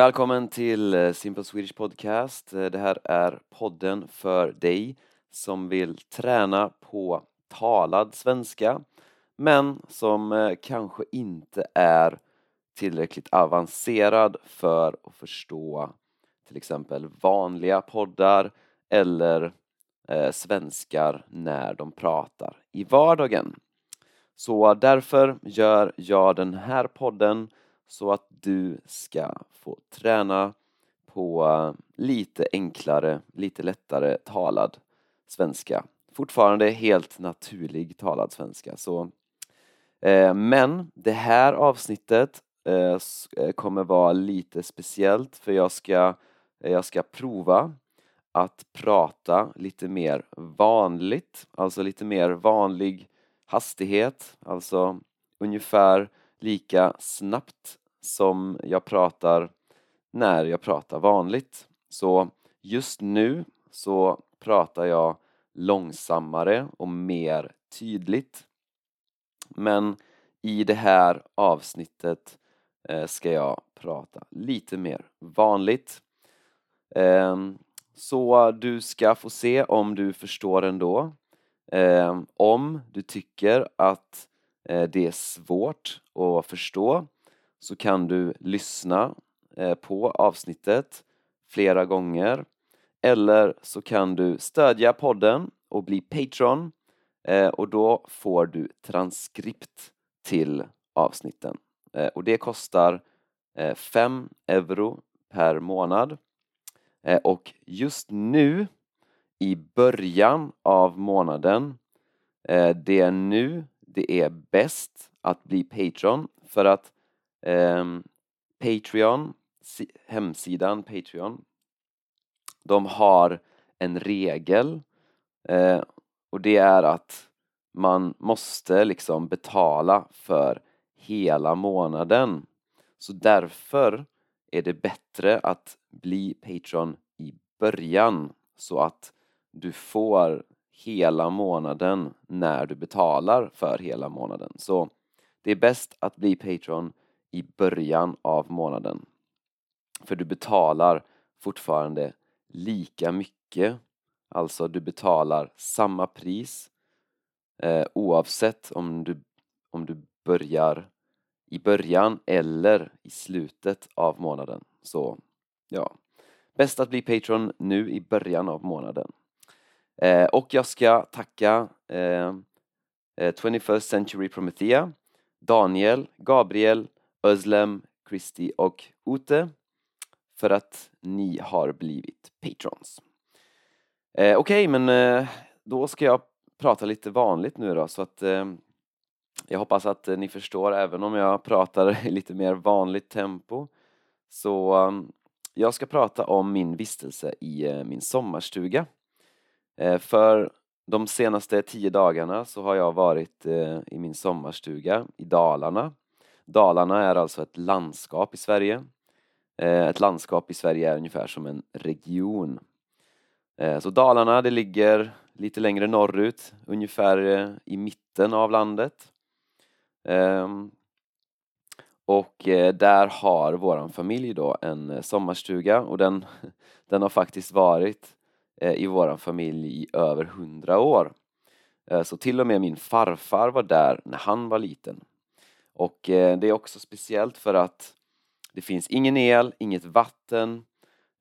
Välkommen till eh, Simple Swedish Podcast. Eh, det här är podden för dig som vill träna på talad svenska men som eh, kanske inte är tillräckligt avancerad för att förstå till exempel vanliga poddar eller eh, svenskar när de pratar i vardagen. Så därför gör jag den här podden så att du ska få träna på eh, lite enklare, lite lättare talad svenska. Fortfarande helt naturlig talad svenska. Så, eh, men det här avsnittet eh, eh kommer vara lite speciellt för jag ska, jag ska prova att prata lite mer vanligt, alltså lite mer vanlig hastighet, alltså ungefär lika snabbt som jag pratar när jag pratar vanligt. Så just nu så pratar jag långsammare och mer tydligt. Men i det här avsnittet eh, ska jag prata lite mer vanligt. Ehm, så du ska få se om du förstår ändå. Ehm, om du tycker att eh, det är svårt att förstå så kan du lyssna eh, på avsnittet flera gånger. Eller så kan du stödja podden och bli Patreon eh, och då får du transkript till avsnitten. Eh, och det kostar 5 euro per månad. Och just nu i början av månaden det är nu det är bäst att bli Patreon för att Ehm, Patreon, hemsidan Patreon, de har en regel eh, och det är att man måste liksom betala för hela månaden. Så därför är det bättre att bli Patreon i början så att du får hela månaden när du betalar för hela månaden. Så det är bäst att bli Patreon i början av månaden. För du betalar fortfarande lika mycket, alltså du betalar samma pris eh, oavsett om du, om du börjar i början eller i slutet av månaden. Så ja, bäst att bli Patreon nu i början av månaden. Eh, och jag ska tacka eh, eh 21st Century Promethea, Daniel, Gabriel, Özlem, Christy och Ute för att ni har blivit patrons. Eh, Okej, okay, men eh, då ska jag prata lite vanligt nu då så att eh, jag hoppas att eh, ni förstår även om jag pratar i lite mer vanligt tempo. Så eh, jag ska prata om min vistelse i eh, min sommarstuga. Eh, för de senaste tio dagarna så har jag varit eh, i min sommarstuga i Dalarna Dalarna är alltså ett landskap i Sverige. Eh, ett landskap i Sverige är ungefär som en region. Eh, så Dalarna, det ligger lite längre norrut, ungefär eh, i mitten av landet. Ehm, och där har vår familj då en sommarstuga och den, den har faktiskt varit i vår familj i över hundra år. Så till och med min farfar var där när han var liten. Och eh, det är också speciellt för att det finns ingen el, inget vatten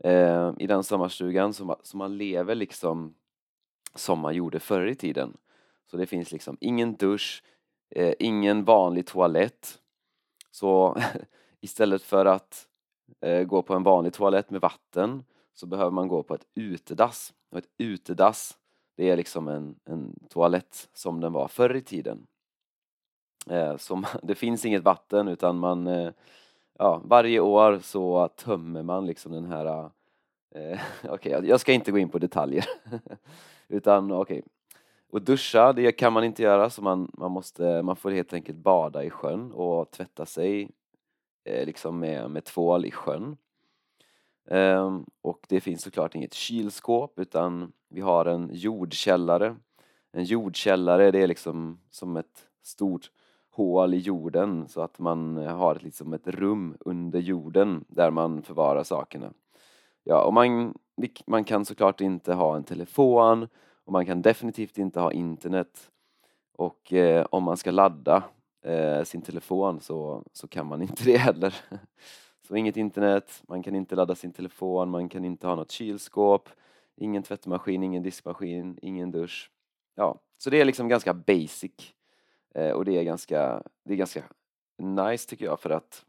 eh, i den sommarstugan så man lever liksom som man gjorde förr i tiden. Så det finns liksom ingen dusch, eh, ingen vanlig toalett. Så istället för att gå på en vanlig toalett med vatten så behöver man gå på ett utedass. Och ett utedass det är liksom en, en toalett som den var förr i tiden. Eh, som, det finns inget vatten utan man, eh, ja, varje år så tömmer man liksom den här, eh, okej okay, jag ska inte gå in på detaljer, utan okej, okay. och duscha det kan man inte göra så man, man, måste, man får helt enkelt bada i sjön och tvätta sig eh, liksom med, med tvål i sjön. Um, och det finns såklart inget kylskåp utan vi har en jordkällare. En jordkällare det är liksom som ett stort hål i jorden så att man har liksom ett rum under jorden där man förvarar sakerna. Ja, och man, man kan såklart inte ha en telefon och man kan definitivt inte ha internet. Och eh, om man ska ladda eh, sin telefon så, så kan man inte det heller. Så inget internet, man kan inte ladda sin telefon, man kan inte ha något kylskåp, ingen tvättmaskin, ingen diskmaskin, ingen dusch. Ja, så det är liksom ganska basic eh, och det är ganska, det är ganska nice tycker jag för att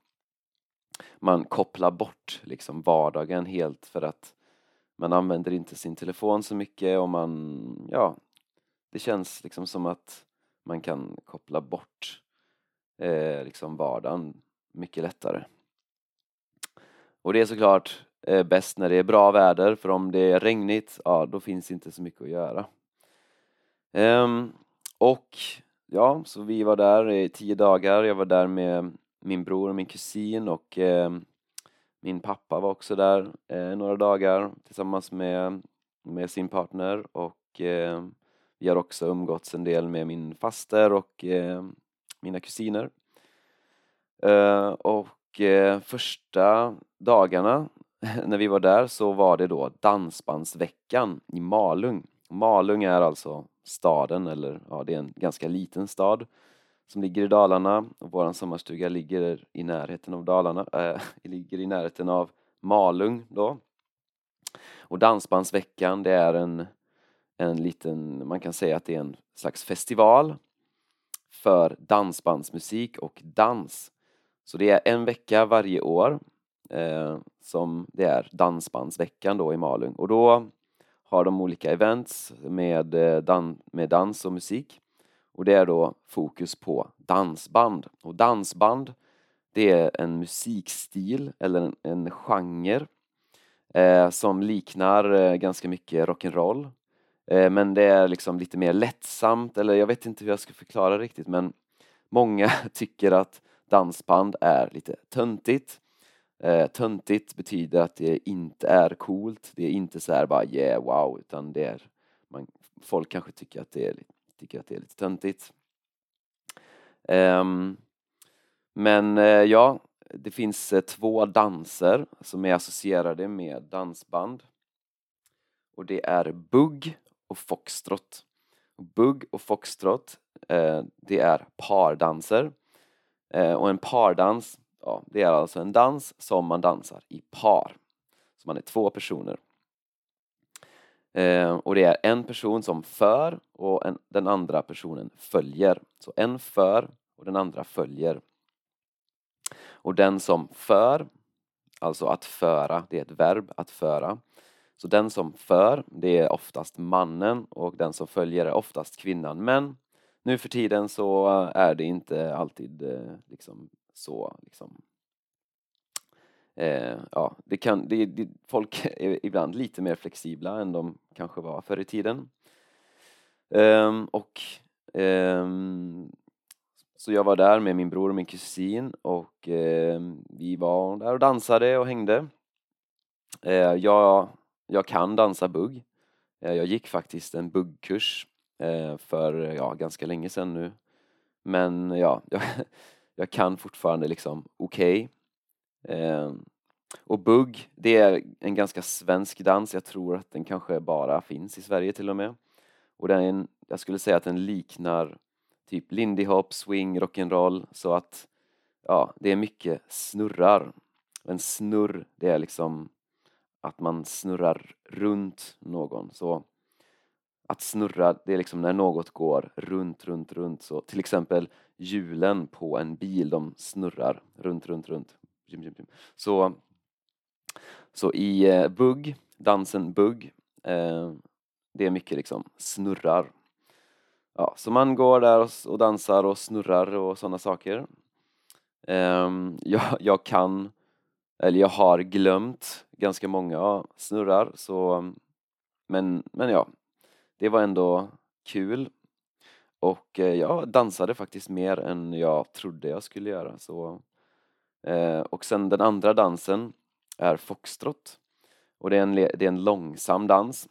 man kopplar bort liksom vardagen helt för att man använder inte sin telefon så mycket och man, ja, det känns liksom som att man kan koppla bort eh, liksom vardagen mycket lättare. Och det är såklart eh, bäst när det är bra väder för om det är regnigt, ja då finns inte så mycket att göra. Um, och ja, så vi var där i tio dagar. Jag var där med min bror och min kusin och eh, min pappa var också där eh, några dagar tillsammans med, med sin partner och eh, vi har också umgåtts en del med min faster och eh, mina kusiner. Eh, och eh, första dagarna när vi var där så var det då Dansbandsveckan i Malung. Malung är alltså staden, eller ja, det är en ganska liten stad som ligger i Dalarna och vår sommarstuga ligger i närheten av Dalarna, äh, ligger i närheten av Malung då. Och Dansbandsveckan det är en, en liten, man kan säga att det är en slags festival för dansbandsmusik och dans. Så det är en vecka varje år eh, som det är Dansbandsveckan då i Malung och då har de olika events med, eh, dan med dans och musik och det är då fokus på dansband. Och dansband det är en musikstil eller en, en genre eh, som liknar eh, ganska mycket rock'n'roll. Eh, men det är liksom lite mer lättsamt, eller jag vet inte hur jag ska förklara riktigt men många tycker att dansband är lite töntigt. Eh, töntigt betyder att det inte är coolt, det är inte så här bara yeah wow utan det är man, folk kanske tycker att det är tycker att det är lite töntigt. Um, men eh, ja, det finns eh, två danser som är associerade med dansband. Och det är bugg och foxtrot. Bugg och foxtrot, eh, det är pardanser. Eh, och en pardans, ja, det är alltså en dans som man dansar i par. Så man är två personer. Eh, och det är en person som för och en, den andra personen följer. Så en för och den andra följer. Och den som för, alltså att föra, det är ett verb, att föra. Så den som för, det är oftast mannen och den som följer är oftast kvinnan. Men nu för tiden så är det inte alltid eh, liksom så liksom eh, ja, det kan, det, det, folk är ibland lite mer flexibla än de kanske var förr i tiden. Eh, och ehm, så jag var där med min bror och min kusin och eh, vi var där och dansade och hängde. Eh, jag, jag kan dansa bugg. Eh, jag gick faktiskt en buggkurs eh, för ja, ganska länge sedan nu. Men ja, jag, jag kan fortfarande liksom okej. Okay. Och bugg, det är en ganska svensk dans. Jag tror att den kanske bara finns i Sverige till och med. Och den, jag skulle säga att den liknar typ lindy hop, swing, rock'n'roll så att ja, det är mycket snurrar. En snurr, det är liksom att man snurrar runt någon. Så att snurra, det är liksom när något går runt, runt, runt. Så till exempel hjulen på en bil, de snurrar runt, runt, runt. Så så i eh, bugg, dansen bugg, eh, det är mycket liksom snurrar. Ja, så man går där och, och dansar och snurrar och sådana saker. Eh, jag, jag kan, eller jag har glömt ganska många snurrar så men, men ja, det var ändå kul. Och eh, jag dansade faktiskt mer än jag trodde jag skulle göra. Så, eh, och sen den andra dansen är foxtrot. Och det är en, det är en långsam dans.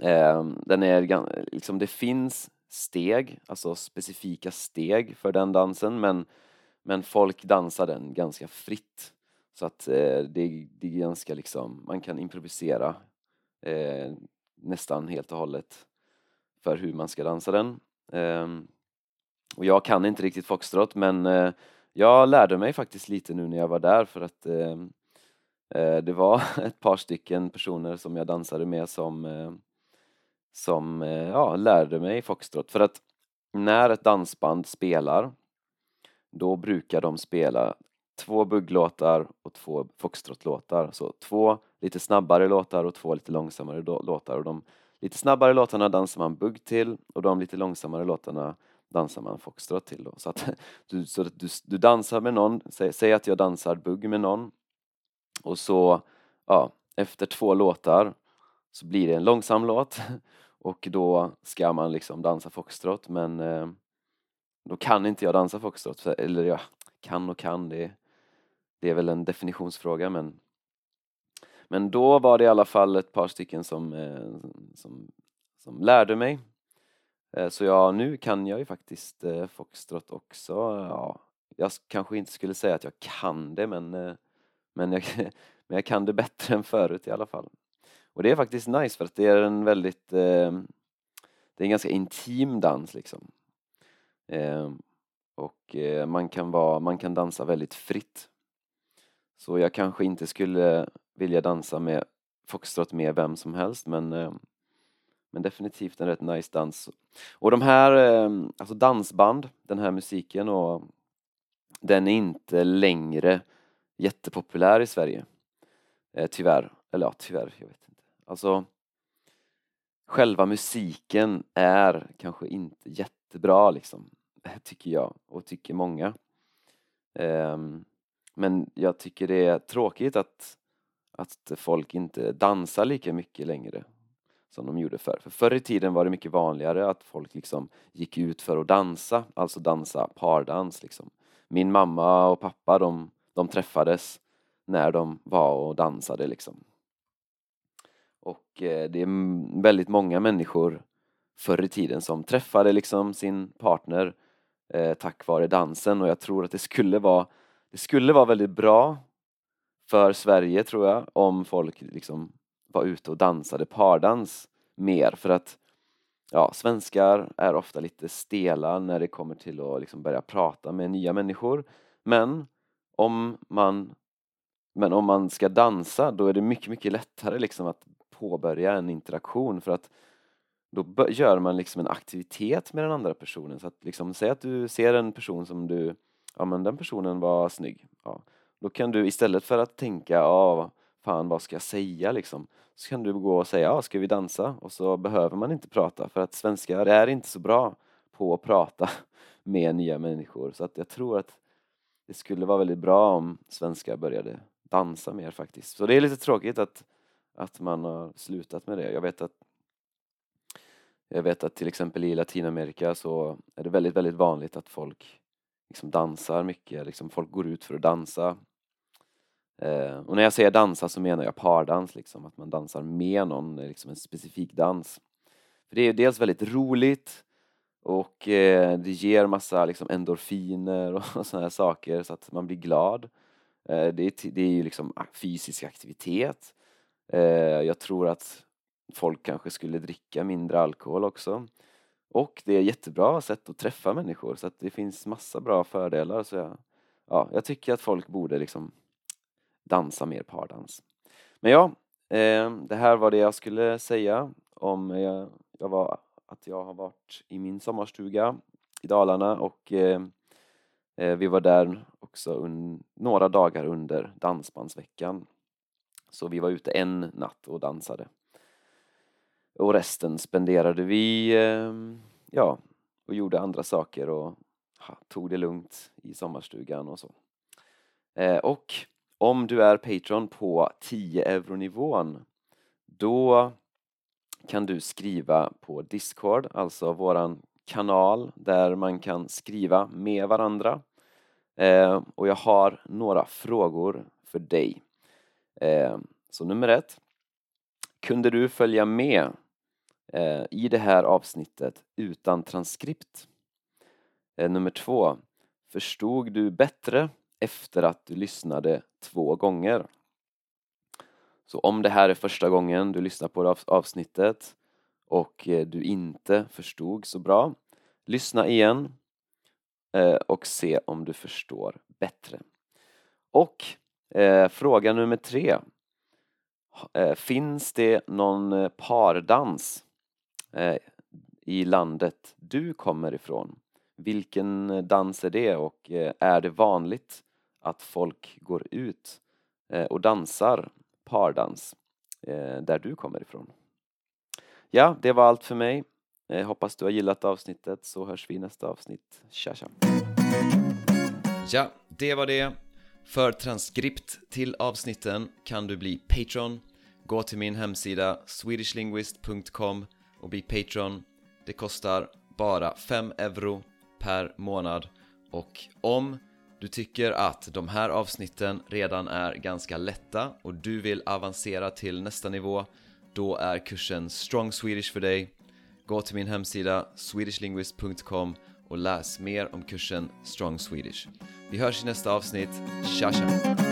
Eh, den är, liksom, det finns steg, alltså specifika steg för den dansen men, men folk dansar den ganska fritt. Så att eh, det, det är ganska liksom, man kan improvisera eh, nästan helt och hållet för hur man ska dansa den. Ehm, och jag kan inte riktigt foxtrot men eh, jag lärde mig faktiskt lite nu när jag var där för att ehm, eh, det var ett par stycken personer som jag dansade med som, eh, som ja, lärde mig foxtrot. För att när ett dansband spelar då brukar de spela två bugglåtar och två foxtrotlåtar. Så två lite snabbare låtar och två lite långsammare låtar. Och de lite snabbare låtarna dansar man bugg till och de lite långsammare låtarna dansar man foxtrot till då. Så att du, så att du, du dansar med någon, säg, säg att jag dansar bugg med någon och så, ja, efter två låtar så blir det en långsam låt och då ska man liksom dansa foxtrot men eh, då kan inte jag dansa foxtrot, eller ja, kan och kan, det, det är väl en definitionsfråga men men då var det i alla fall ett par stycken som, eh, som, som lärde mig Eh, så ja, nu kan jag ju faktiskt eh, foxtrot också. Ja, jag kanske inte skulle säga att jag kan det men, eh, men, jag, men jag kan det bättre än förut i alla fall. Och det är faktiskt nice för att det är en väldigt eh, Det är en ganska intim dans liksom. Eh, och eh, man kan, vara, man kan dansa väldigt fritt. Så jag kanske inte skulle vilja dansa med foxtrot med vem som helst men eh, men definitivt en rätt nice dans. Och de här, eh, alltså dansband, den här musiken och den är inte längre jättepopulär i Sverige. Eh, tyvärr, eller ja, tyvärr, jag vet inte. Alltså själva musiken är kanske inte jättebra liksom, tycker jag och tycker många. Ehm, men jag tycker det är tråkigt att, att folk inte dansar lika mycket längre som de gjorde förr. För förr i tiden var det mycket vanligare att folk liksom gick ut för att dansa, alltså dansa pardans liksom. Min mamma och pappa de, de träffades när de var och dansade liksom. Och eh, det är väldigt många människor förr i tiden som träffade liksom sin partner eh, tack vare dansen och jag tror att det skulle vara det skulle vara väldigt bra för Sverige tror jag om folk liksom var ute och dansade pardans mer. För att ja, svenskar är ofta lite stela när det kommer till att liksom börja prata med nya människor. Men om man men om man ska dansa då är det mycket, mycket lättare liksom att påbörja en interaktion. För att då gör man liksom en aktivitet med den andra personen. Så att liksom, säg att du ser en person som du, ja men den personen var snygg, ja, då kan du istället för att tänka, ja fan vad ska jag säga liksom? Så kan du gå och säga, ja ska vi dansa? Och så behöver man inte prata för att svenskar är inte så bra på att prata med nya människor så att jag tror att det skulle vara väldigt bra om svenskar började dansa mer faktiskt. Så det är lite tråkigt att, att man har slutat med det. Jag vet att jag vet att till exempel i Latinamerika så är det väldigt, väldigt vanligt att folk liksom dansar mycket, liksom folk går ut för att dansa Eh, och när jag säger dansa så menar jag pardans, liksom, att man dansar med någon, liksom en specifik dans. För det är dels väldigt roligt och eh, det ger massa liksom, endorfiner och sådana här saker så att man blir glad. Eh, det, är, det är ju liksom fysisk aktivitet. Eh, jag tror att folk kanske skulle dricka mindre alkohol också. Och det är jättebra sätt att träffa människor så att det finns massa bra fördelar. Så jag, ja, jag tycker att folk borde liksom dansa mer pardans. Men ja, eh, det här var det jag skulle säga om jag, jag var, att jag har varit i min sommarstuga i Dalarna och ehm, eh, vi var där också un, några dagar under dansbandsveckan. Så vi var ute en natt och dansade. Och resten spenderade vi, eh, ja, och gjorde andra saker och ha, tog det lugnt i sommarstugan och så. Eh, och om du är Patreon på 10 euro-nivån då kan du skriva på Discord, alltså våran kanal där man kan skriva med varandra. Eh, och jag har några frågor för dig. Eh, så nummer ett. Kunde du följa med eh, i det här avsnittet utan transkript. Eh, nummer två, förstod du bättre efter att du lyssnade två gånger? Så om det här är första gången du lyssnar på avsnittet och eh, du inte förstod så bra, lyssna igen eh, och se om du förstår bättre. Och eh, fråga nummer tre. Eh, finns det någon pardans eh, i landet du kommer ifrån? Vilken dans är det och är det vanligt att folk går ut eh, och dansar pardans eh, där du kommer ifrån? Ja, det var allt för mig. Jag hoppas du har gillat avsnittet så hörs vi i nästa avsnitt. Tja tja! Ja, det var det. För transkript till avsnitten kan du bli Patreon. Gå till min hemsida swedishlinguist.com och bli Patreon. Det kostar bara 5 euro per månad och om du tycker att de här avsnitten redan är ganska lätta och du vill avancera till nästa nivå då är kursen Strong Swedish för dig. Gå till min hemsida swedishlinguist.com och läs mer om kursen Strong Swedish. Vi hörs i nästa avsnitt. Tja tja!